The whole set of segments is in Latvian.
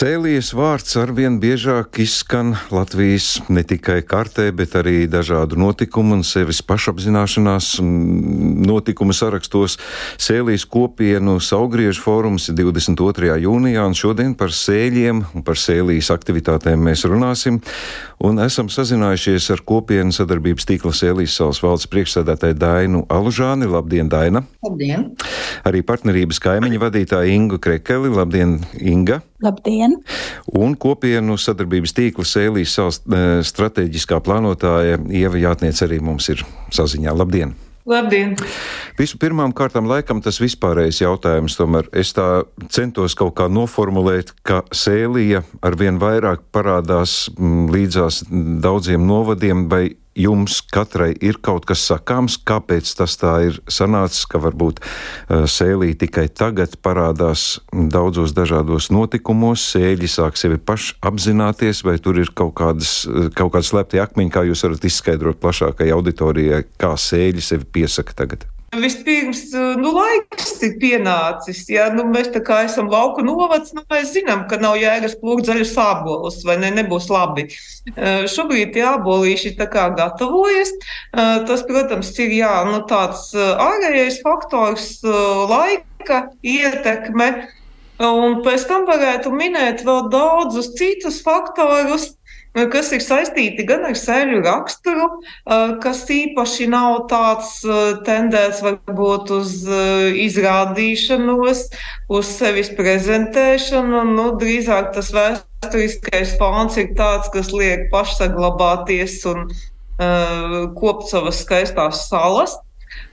Sēlijas vārds arvien biežāk izskan Latvijas ne tikai kartē, bet arī dažādu notikumu un sevis pašapzināšanās notikumu sarakstos. Sēlijas kopienu saugriežu fórums 22. jūnijā un šodien par sēļiem un par sēlijas aktivitātēm mēs runāsim. Un esam sazinājušies ar kopienu sadarbības tīkla Sēlijas salas valdes priekšsēdētāju Dainu Alužāni. Labdien, Daina! Labdien! Arī partnerības kaimiņa vadītāja Inga Krekeli. Labdien, Inga! Labdien! Un kopienu sadarbības tīkla Sēlijas savas e, strateģiskā plānotāja Ieva Jātniec arī mums ir saziņā. Labdien! Labdien! Visu pirmām kārtām laikam tas vispārējais jautājums, tomēr es tā centos kaut kā noformulēt, ka sēlija arvien vairāk parādās līdzās daudziem novadiem vai jums katrai ir kaut kas sakāms, kāpēc tas tā ir sanācis, ka varbūt uh, sēlī tikai tagad parādās daudzos dažādos notikumos, sēļi sāk sevi paši apzināties, vai tur ir kaut kādas, kaut kādas lepti akmeņi, kā jūs varat izskaidrot plašākai auditorijai, kā sēļi sevi piesaka tagad? Vispirms, nu, laiks ir pienācis. Ja? Nu, mēs tā kā esam lauku novads, nu, mēs zinām, ka nav jēgas plūkt zaļus ābolus, vai ne, nebūs labi. Uh, šobrīd tie ābolīši tā kā gatavojas. Uh, tas, protams, ir jā, nu, tāds ārējais faktors, laika ietekme. Un pēc tam varētu minēt vēl daudzus citus faktorus, kas ir saistīti gan ar sēļu raksturu, kas īpaši nav tāds tendēts varbūt uz izrādīšanos, uz sevis prezentēšanu. Nu, drīzāk tas vēsturiskais fons ir tāds, kas liek pašsaglabāties un uh, kopt savas skaistās salas.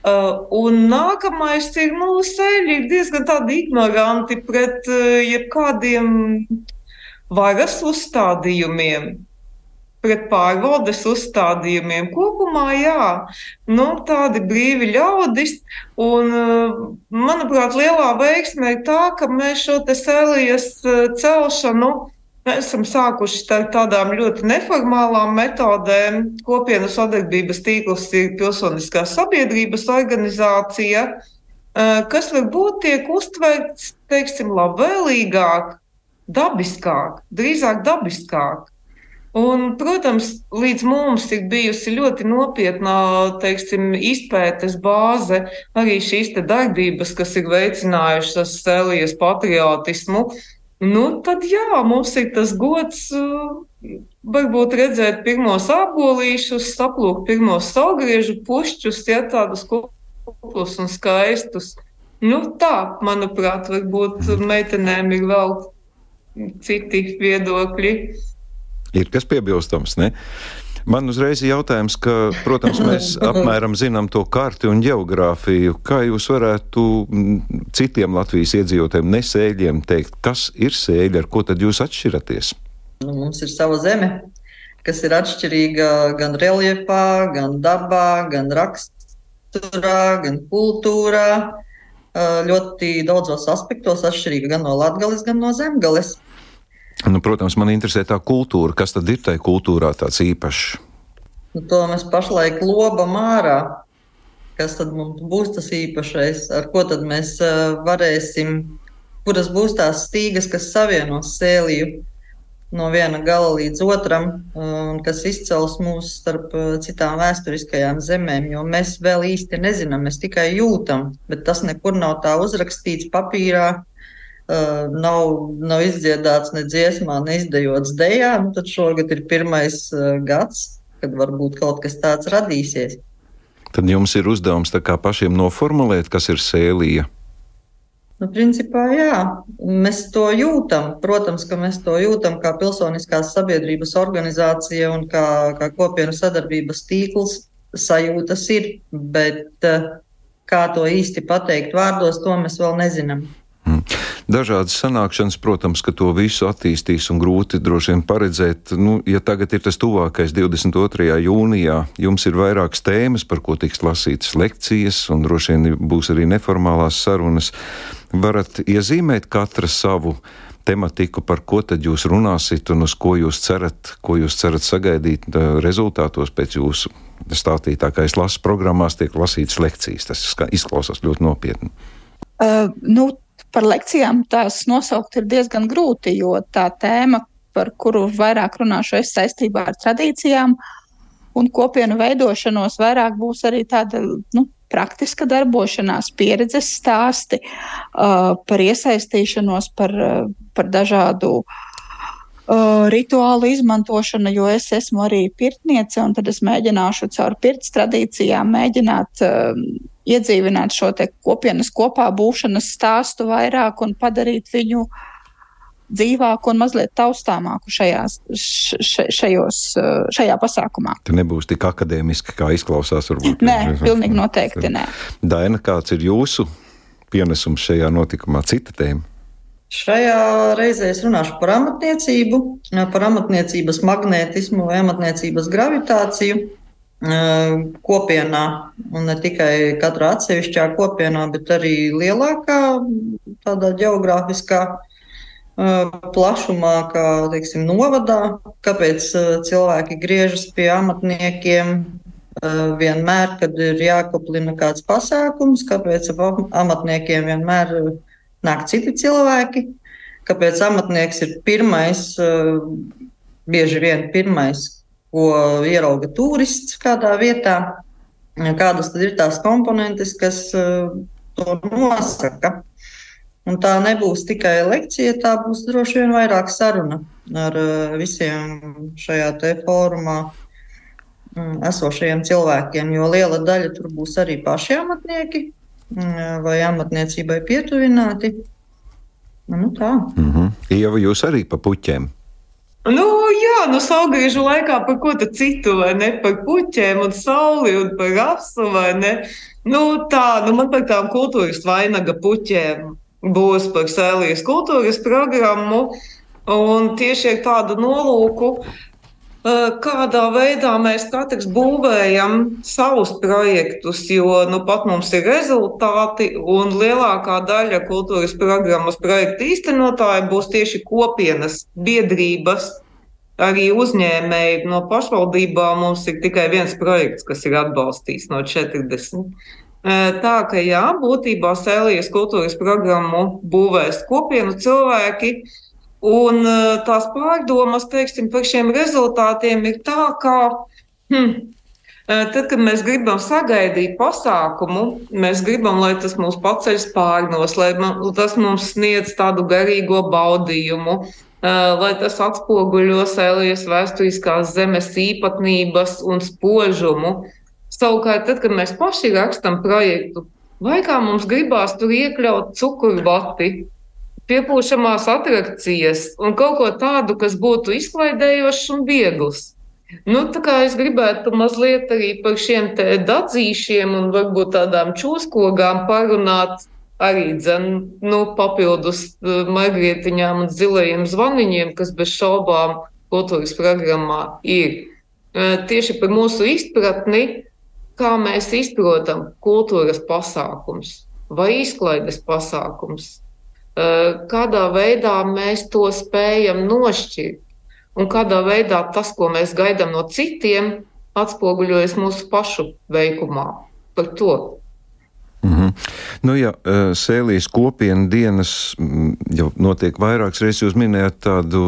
Uh, un nākamais ir, nu, sēļi ir diezgan tādi ignoranti pret uh, jebkādiem varas uzstādījumiem pret pārvaldes uzstādījumiem. Kopumā, jā, nu, tādi brīvi ļaudis. Un, manuprāt, lielā veiksme ir tā, ka mēs šo sēlijas celšanu esam sākuši ar tādām ļoti neformālām metodēm. Kopienas sadarbības tīkls ir pilsoniskās sabiedrības organizācija, kas varbūt tiek uztverts, teiksim, labvēlīgāk, dabiskāk, drīzāk dabiskāk. Un, protams, līdz mums ir bijusi ļoti nopietna teiksim, izpētes bāze, arī šīs darbības, kas ir veicinājušas Sēlijas patriotismu. Nu, tad jā, mums ir tas gods varbūt redzēt pirmos apbolīšus, saplūkt pirmos saugriežu pušķus, ja tādus kuplus un skaistus. Nu, tā, manuprāt, varbūt meitenēm ir vēl citi viedokļi. Ir kas piebilstams, ne? Man uzreiz ir jautājums, ka, protams, mēs apmēram zinām to karti un geogrāfiju. Kā jūs varētu citiem Latvijas iedzīvotājiem, nesēļiem, teikt, kas ir sēļi, ar ko tad jūs atšķiraties? Nu, mums ir sava zeme, kas ir atšķirīga gan reliefā, gan dabā, gan raksturā, gan kultūrā. Ļoti daudzos aspektos atšķirīga gan no Latvijas, gan no Zemgales. Nu, protams, man interesē tā kultūra. Kas tad ir tajā kultūrā tāds īpašs? Nu, to mēs pašlaik lobam ārā. Kas tad mums būs tas īpašais? Ar ko tad mēs uh, varēsim, kuras būs tās stīgas, kas savienos sēliju no viena gala līdz otram, un kas izcels mūs starp citām vēsturiskajām zemēm, jo mēs vēl īsti nezinām, mēs tikai jūtam, bet tas nekur nav tā uzrakstīts papīrā, nav, nav izdziedāts ne dziesmā, ne izdejots dejā, nu, tad šogad ir pirmais uh, gads, kad varbūt kaut kas tāds radīsies. Tad jums ir uzdevums pašiem noformulēt, kas ir sēlija. Nu, principā, jā, mēs to jūtam. Protams, ka mēs to jūtam kā pilsoniskās sabiedrības organizācija un kā, kā kopienu sadarbības tīkls. Sajūtas ir, bet uh, kā to īsti pateikt vārdos, to mēs vēl nezinām. Dažādas sanākšanas, protams, ka to visu attīstīs un grūti droši vien paredzēt. Nu, ja tagad ir tas tuvākais 22. jūnijā, jums ir vairākas tēmas, par ko tiks lasītas lekcijas, un droši vien būs arī neformālās sarunas. Varat iezīmēt katra savu tematiku, par ko tad jūs runāsiet un uz ko jūs cerat, ko jūs cerat sagaidīt rezultātos pēc jūsu stāstītākais lasu programmās tiek lasītas lekcijas. Tas izklausās ļoti nopietni. Uh, nu, par lekcijām tās nosaukt ir diezgan grūti, jo tā tēma, par kuru vairāk runāšu es saistībā ar tradīcijām un kopienu veidošanos, vairāk būs arī tāda nu, praktiska darbošanās, pieredzes stāsti uh, par iesaistīšanos, par, uh, par dažādu uh, rituālu izmantošanu, jo es esmu arī pirtniece, un tad es mēģināšu caur pirts tradīcijām mēģināt uh, iedzīvināt šo kopienas kopā būšanas stāstu vairāk un padarīt viņu dzīvāku un mazliet taustāmāku šajās, šajos, šajā pasākumā. Tā nebūs tik akadēmiski, kā izklausās. Varbūt. Nē, pilnīgi noteikti nē. Daina, kāds ir jūsu pienesums šajā notikumā? Cita tēma. Šajā reizē es runāšu par amatniecību, par amatniecības magnētismu vai amatniecības gravitāciju kopienā, un ne tikai katrā atsevišķā kopienā, bet arī lielākā tādā geogrāfiskā plašumā, kā teiksim, novadā, kāpēc cilvēki griežas pie amatniekiem vienmēr, kad ir jākoplina kāds pasākums, kāpēc ap amatniekiem vienmēr nāk citi cilvēki, kāpēc amatnieks ir pirmais, bieži vien pirmais, ko ierauga turists kādā vietā, kādas tad ir tās komponentes, kas uh, to nosaka. Un tā nebūs tikai lekcija, tā būs droši vien vairāk saruna ar uh, visiem šajā fórumā um, esošajiem cilvēkiem, jo liela daļa tur būs arī paši amatnieki um, vai amatniecībai pietuvināti. Nu, tā. Mm -hmm. Ieva, jūs arī pa puķiem? Nu, jā, nu, saulgriežu laikā par ko citu, vai ne? Par puķiem un sauli un par rasu, vai ne? Nu, tā, nu, man par tām kultūras vainaga puķiem būs par sēlijas kultūras programmu. Un tieši ar tādu nolūku kādā veidā mēs katrs būvējam savus projektus, jo nu, pat mums ir rezultāti, un lielākā daļa kultūras programmas projektu īstenotāji būs tieši kopienas, biedrības. Arī uzņēmēji no pašvaldībām mums ir tikai viens projekts, kas ir atbalstīts no 40. Tā ka jā, būtībā Sēlijas kultūras programmu būvēs kopienu cilvēki, uh, Un tās pārdomas teiksim, par šiem rezultātiem ir tā, ka hm, tad, kad mēs gribam sagaidīt pasākumu, mēs gribam, lai tas mūs paceļ spārnos, lai tas mums sniedz tādu garīgo baudījumu, eh, lai tas atspoguļo sēlijas vēsturiskās zemes īpatnības un spožumu. Savukārt, tad, kad mēs paši rakstam projektu, vai kā mums gribās tur iekļaut cukurvati, piepūšamās atrakcijas un kaut ko tādu, kas būtu izklaidējošs un viegls. Nu, es gribētu mazliet arī par šiem dadzīšiem un varbūt tādām čūskogām parunāt. Arī dzen, nu, papildus uh, margrietiņām un zilajiem zvaniņiem, kas bez šaubām kultūras programmā ir. Uh, tieši par mūsu izpratni, kā mēs izprotam kultūras pasākums vai izklaides pasākums Eh, kādā veidā mēs to spējam nošķirt un kādā veidā tas, ko mēs gaidām no citiem, atspoguļojas mūsu pašu veikumā. Par to. Mm -hmm. nu, jā, eh, sēlijas kopienu dienas jau notiek vairākas reizes. Jūs minējāt tādu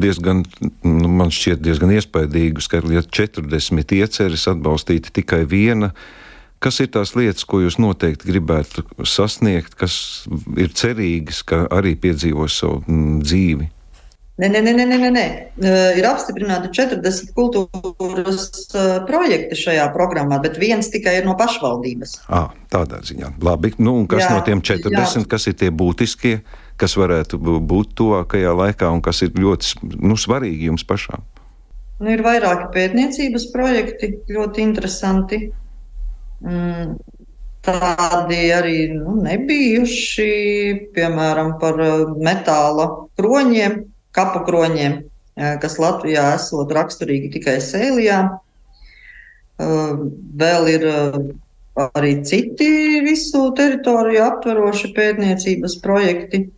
diezgan, nu, man šķiet, diezgan iespaidīgu skaitli, ja 40 ieceres atbalstīta tikai viena Kas ir tās lietas, ko jūs noteikti gribētu sasniegt, kas ir cerīgas, ka arī piedzīvos savu dzīvi? Nē, nē, nē, nē, nē, nē. Ir apstiprināti 40 kultūras projekti šajā programmā, bet viens tikai ir no pašvaldības. À, tādā ziņā. Labi. Nu, kas jā, no tiem 40, jā. kas ir tie būtiskie, kas varētu būt tuvākajā laikā un kas ir ļoti nu, svarīgi jums pašām? Nu, ir vairāki pētniecības projekti, ļoti interesanti. Mm, tādi arī nu, nebijuši, piemēram, par metāla kroņiem, kapu kroņiem, eh, kas Latvijā esot raksturīgi tikai sēlijā. Eh, vēl ir arī citi visu teritoriju aptveroši pētniecības projekti.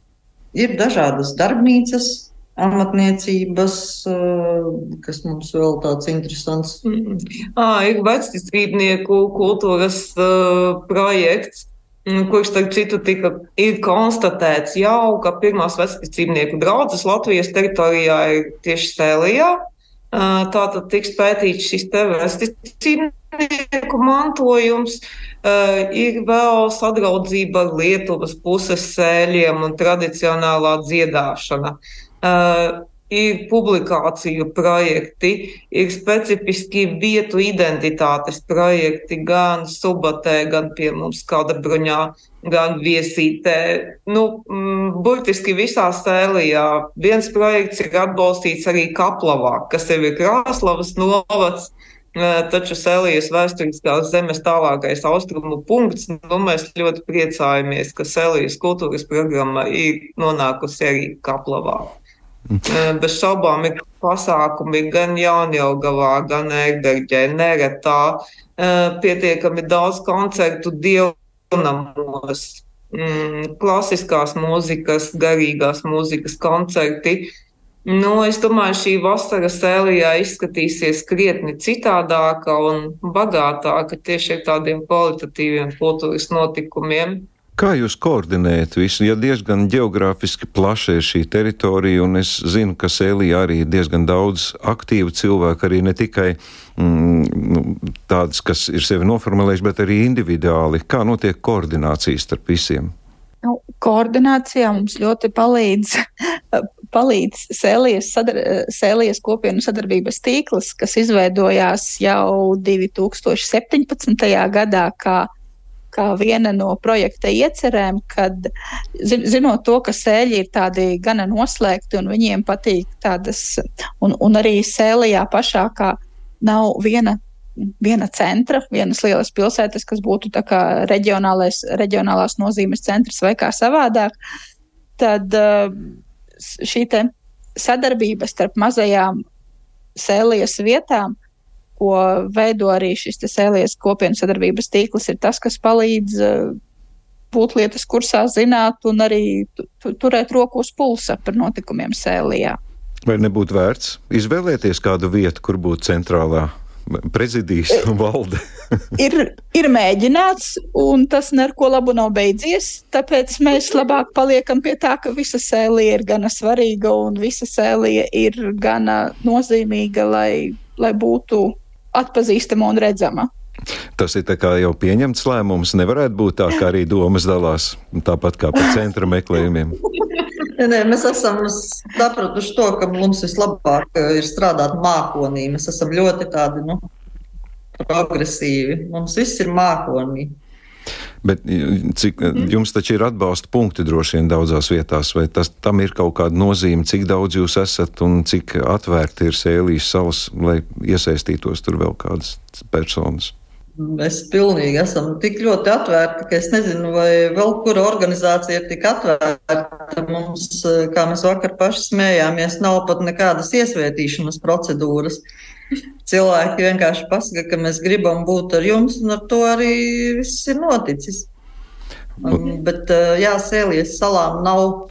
Ir dažādas darbnīcas, amatniecības, eh, kas mums vēl tāds interesants. Mm. À, ir vecticībnieku kultūras uh, projekts. Mm, kurš, starp citu, tika, ir konstatēts jau, ka pirmās vecpēcību draudzes Latvijas teritorijā ir tieši Sēlijā. Tātad tiks pētīts šis te vecpēcību mantojums. Ir vēl sadraudzība ar Lietuvas puses sēļiem un tradicionālā dziedāšana. Ir publikāciju projekti, ir specifiski vietu identitātes projekti gan Subatē, gan pie mums kāda bruņā, gan viesītē. Nu, mm, burtiski visā sēlijā. Viens projekts ir atbalstīts arī Kaplavā, kas ir Krāslavas novads. Taču Sēlijas vēsturiskās zemes tālākais austrumu punkts, nu, mēs ļoti priecājamies, ka Sēlijas kultūras programma ir nonākusi arī Kaplavā. Bez šaubām ir pasākumi gan Jaunjēlgavā, gan Ērberģē. Neretā pietiekami daudz koncertu dievnamos, mm, klasiskās mūzikas, garīgās mūzikas koncerti. Nu, es domāju, šī vasara sēlijā izskatīsies krietni citādāka un bagātāka tieši ar tādiem kvalitatīviem kultūras notikumiem. Kā jūs koordinējat visu? Ja diezgan geogrāfiski plaša ir šī teritorija, un es zinu, ka Sēlijā arī ir diezgan daudz aktīvu cilvēku, arī ne tikai mm, nu, tādas, kas ir sevi noformulējuši, bet arī individuāli. Kā notiek koordinācija starp visiem? Nu, koordinācijā mums ļoti palīdz, palīdz sēlijas, sadar, sēlijas kopienu sadarbības tīkls, kas izveidojās jau 2017. gadā, kā kā viena no projekta iecerēm, kad zinot to, ka sēļi ir tādi gana noslēgti un viņiem patīk tādas, un, un arī sēlijā pašā kā nav viena. Viena centra, vienas lielas pilsētas, kas būtu reģionālās nozīmes centrs vai kā savādāk, tad uh, šī sadarbība starp mazajām sēlijas vietām ko veido arī šis sēlies kopienas sadarbības tīkls, ir tas, kas palīdz uh, būt lietas kursā, zināt un arī turēt roku uz pulsa par notikumiem sēlijā. Vai nebūtu vērts izvēlēties kādu vietu, kur būtu centrālā prezidijas un valde? ir, ir mēģināts, un tas neko labu nav beidzies. Tāpēc mēs labāk paliekam pie tā, ka visa sēlija ir gana svarīga un visa sēlija ir gana nozīmīga, lai, lai būtu atpazīstama un redzama. Tas ir jau pieņemts lēmums. Nevarētu būt tā, ka arī domas dalās tāpat kā par centra meklējumiem. Nē, mēs esam sapratuši to, ka mums vislabāk ir strādāt mākonī. Mēs esam ļoti tādi nu, progresīvi. Mums viss ir mākonī. Bet cik, mm. jums taču ir atbalsta punkti droši vien daudzās vietās, vai tas, tam ir kaut kāda nozīme, cik daudz jūs esat un cik atvērti ir sēlīs savas, lai iesaistītos tur vēl kādas personas? Mēs pilnīgi esam tik ļoti atvērti, ka es nezinu, vai vēl kura organizācija ir tik atvērta. Mums, kā mēs vakar paši smējāmies, nav pat nekādas iesvētīšanas procedūras. Cilvēki vienkārši pasaka, ka mēs gribam būt ar jums, un ar to arī viss ir noticis. Un, bet, jā, Sēlijas salām nav,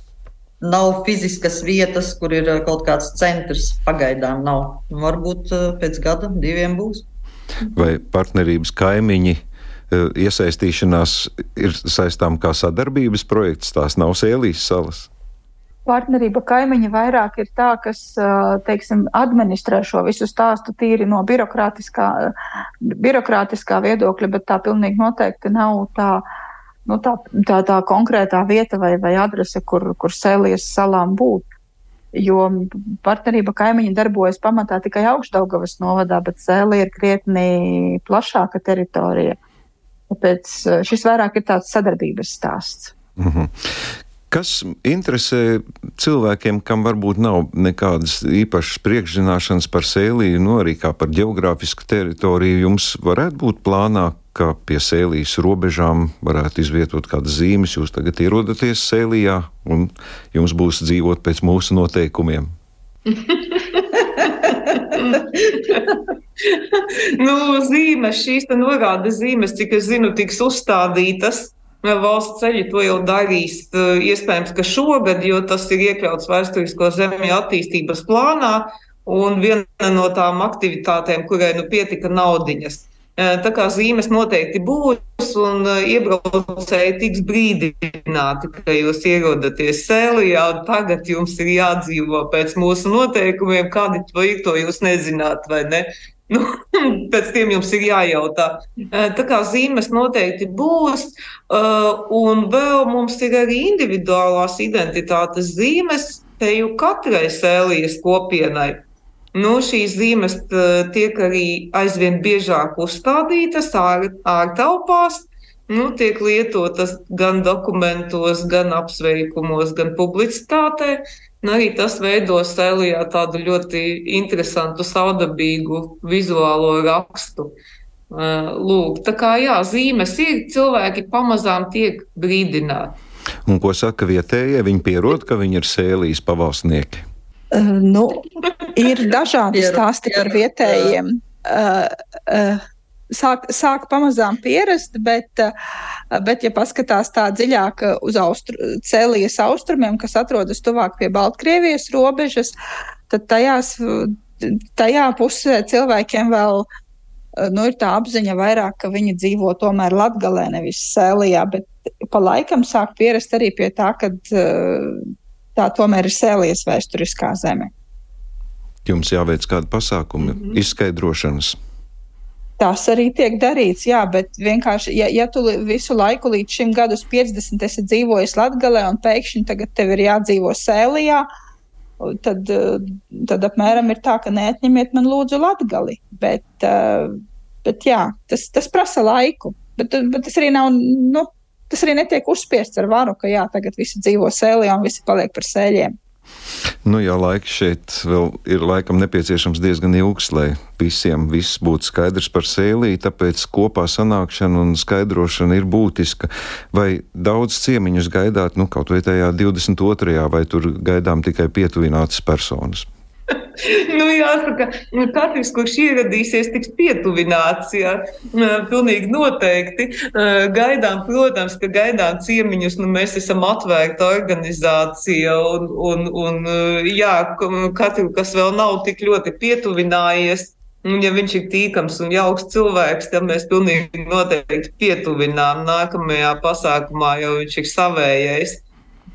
nav fiziskas vietas, kur ir kaut kāds centrs. Pagaidām nav. Varbūt pēc gada, diviem būs. Vai partnerības kaimiņi iesaistīšanās ir saistām kā sadarbības projekts? Tās nav Sēlijas salas partnerība kaimiņi vairāk ir tā, kas, teiksim, administrē šo visu stāstu tīri no birokrātiskā, birokrātiskā viedokļa, bet tā pilnīgi noteikti nav tā, nu, tā, tā, tā konkrētā vieta vai, vai adrese, kur, kur sēlies salām būt. Jo partnerība kaimiņi darbojas pamatā tikai augšdaugavas novadā, bet sēli ir krietni plašāka teritorija. Tāpēc šis vairāk ir tāds sadarbības stāsts. Mm -hmm. Kas interesē cilvēkiem, kam varbūt nav nekādas īpašas priekšzināšanas par sēliju, no nu, arī kā par geogrāfisku teritoriju, jums varētu būt plānā, ka pie sēlijas robežām varētu izvietot kādas zīmes. Jūs tagad ierodaties sēlijā un jums būs dzīvot pēc mūsu noteikumiem. nu, zīmes, šīs norādes zīmes, cik es zinu, tiks uzstādītas valsts ceļi to jau darīs. Iespējams, ka šogad, jo tas ir iekļauts vēsturisko zemju attīstības plānā, un viena no tām aktivitātēm, kurai nu pietika naudiņas. Tā kā zīmes noteikti būs, un iebraucēji tiks brīdināti, ka jūs ierodaties Sēlijā, un tagad jums ir jādzīvo pēc mūsu noteikumiem, kādi to ir, to jūs nezināt, vai ne? Nu, pēc tiem jums ir jājautā. Tā kā zīmes noteikti būs, un vēl mums ir arī individuālās identitātes zīmes, te jau katrai sēlijas kopienai. Nu, šīs zīmes tiek arī aizvien biežāk uzstādītas ār, ārtelpās. Nu, tiek lietotas gan dokumentos, gan apsveikumos, gan publicitātē. Nu, arī tas veido sēlijā tādu ļoti interesantu, saudabīgu vizuālo rakstu. Lūk, tā kā jā, zīmes ir, cilvēki pamazām tiek brīdināti. Un ko saka vietējie? Viņi pierod, ka viņi ir sēlijas pavalsnieki. Uh, nu, ir dažādi stāsti par vietējiem. Uh, uh, sāk, sāk pamazām pierast, bet, bet ja paskatās tā dziļāk uz austru, Cēlijas austrumiem, kas atrodas tuvāk pie Baltkrievijas robežas, tad tajās, tajā pusē cilvēkiem vēl nu, ir tā apziņa vairāk, ka viņi dzīvo tomēr Latgalē, nevis Sēlijā, bet pa laikam sāk pierast arī pie tā, ka tā tomēr ir sēlies vēsturiskā zeme. Jums jāveic kādi pasākumi, mm -hmm. izskaidrošanas. Tas arī tiek darīts, jā, bet vienkārši, ja, ja tu visu laiku līdz šim gadus 50 esi dzīvojis Latvijā un pēkšņi tagad tev ir jādzīvo Sēlijā, tad, tad apmēram ir tā, ka neatņemiet man lūdzu Latgali. Bet, bet jā, tas, tas prasa laiku, bet, bet tas arī nav, nu, tas arī netiek uzspiests ar varu, ka jā, tagad visi dzīvo sēlē un visi paliek par sēļiem. Nu, jā, laiks šeit vēl ir laikam nepieciešams diezgan ilgs, lai visiem viss būtu skaidrs par sēlī, tāpēc kopā sanākšana un skaidrošana ir būtiska. Vai daudz ciemiņus gaidāt, nu, kaut vai tajā 22. vai tur gaidām tikai pietuvinātas personas? nu, jāsaka, katrs, kurš ieradīsies, tiks pietuvināts. Jā, pilnīgi noteikti. Gaidām, protams, ka gaidām ciemiņus. Nu, mēs esam atvērta organizācija, un, un, un jā, katru, kas vēl nav tik ļoti pietuvinājies. Un, ja viņš ir tīkams un jauks cilvēks, tad mēs pilnīgi noteikti pietuvinām. Nākamajā pasākumā jau viņš ir savējais.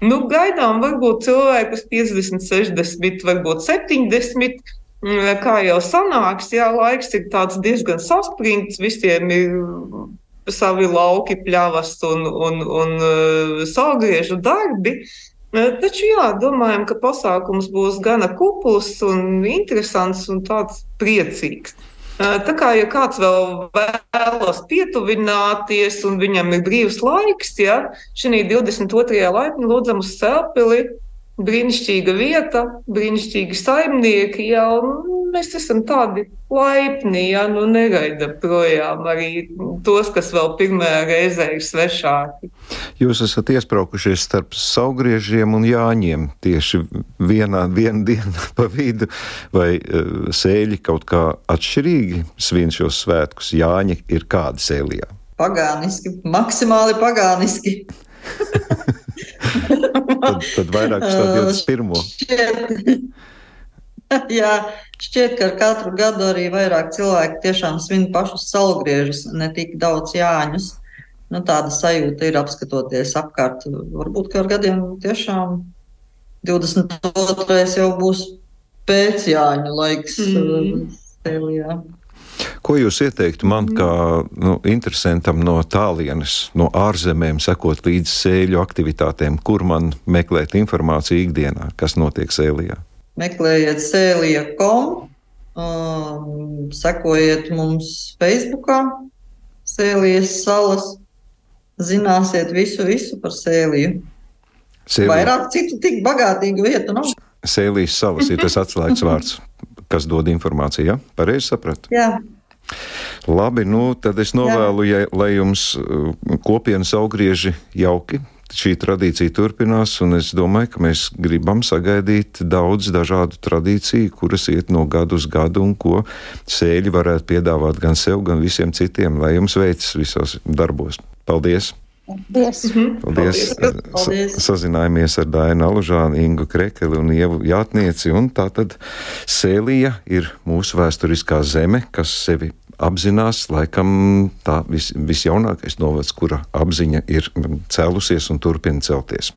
Nu, gaidām varbūt cilvēkus 50, 60, varbūt 70. Mm, kā jau sanāks, jā, laiks ir diezgan saspringts, visiem ir savi lauki, pļavas un, un, un uh, saugriežu darbi. Taču, jā, domājam, ka pasākums būs gana kupls un interesants un tāds priecīgs. Tā kā ja kāds vēl vēlas pietuvināties un viņam ir brīvs laiks, ja šī 22. laipni lūdzam uz Sēlpili, brīnišķīga vieta, brīnišķīgi saimnieki, ja, un mēs esam tādi laipni, ja nu negaida projām arī tos, kas vēl pirmajā reizē ir svešāki. Jūs esat iespraukušies starp saugriežiem un jāņiem tieši vienā, vienu dienu pa vidu, vai uh, sēļi kaut kā atšķirīgi svin šos svētkus? Jāņi ir kādi sēlijā? Pagāniski, maksimāli pagāniski. tad, tad vairāk uz to 21. Šķiet, jā, šķiet, ka ar katru gadu arī vairāk cilvēki tiešām svin pašus salgriežus, ne tik daudz jāņus. Nu, tāda sajūta ir apskatoties apkārt. Varbūt, ka ar gadiem tiešām 22. jau būs pēc jāņu laiks. Mm. Stēlijā. Ko jūs ieteiktu man, kā nu, interesantam no tālienes, no ārzemēm, sekot līdzi sēļu aktivitātēm, kur man meklēt informāciju ikdienā, kas notiek sēlijā? Meklējiet sēlija.com, um, sekojiet mums Facebookā, sēlijas salas, zināsiet visu, visu par sēliju. Sēlija. Vairāk citu tik bagātīgu vietu nav. Sēlijas salas ir tas atslēgas vārds, kas dod informāciju, ja? Pareizi sapratu? Jā. Labi, nu tad es novēlu, ja, lai jums uh, kopienas augrieži jauki. Šī tradīcija turpinās, un es domāju, ka mēs gribam sagaidīt daudz dažādu tradīciju, kuras iet no gadu uz gadu, un ko sēļi varētu piedāvāt gan sev, gan visiem citiem, lai jums veicas visos darbos. Paldies! Paldies! Mhm. Paldies. Paldies. Sazinājāmies ar Dainu Alužānu, Ingu Krekeli un Ievu Jātnieci, un tā tad Sēlija ir mūsu vēsturiskā zeme, kas sevi apzinās, laikam tā vis, visjaunākais novads, kura apziņa ir cēlusies un turpina celties.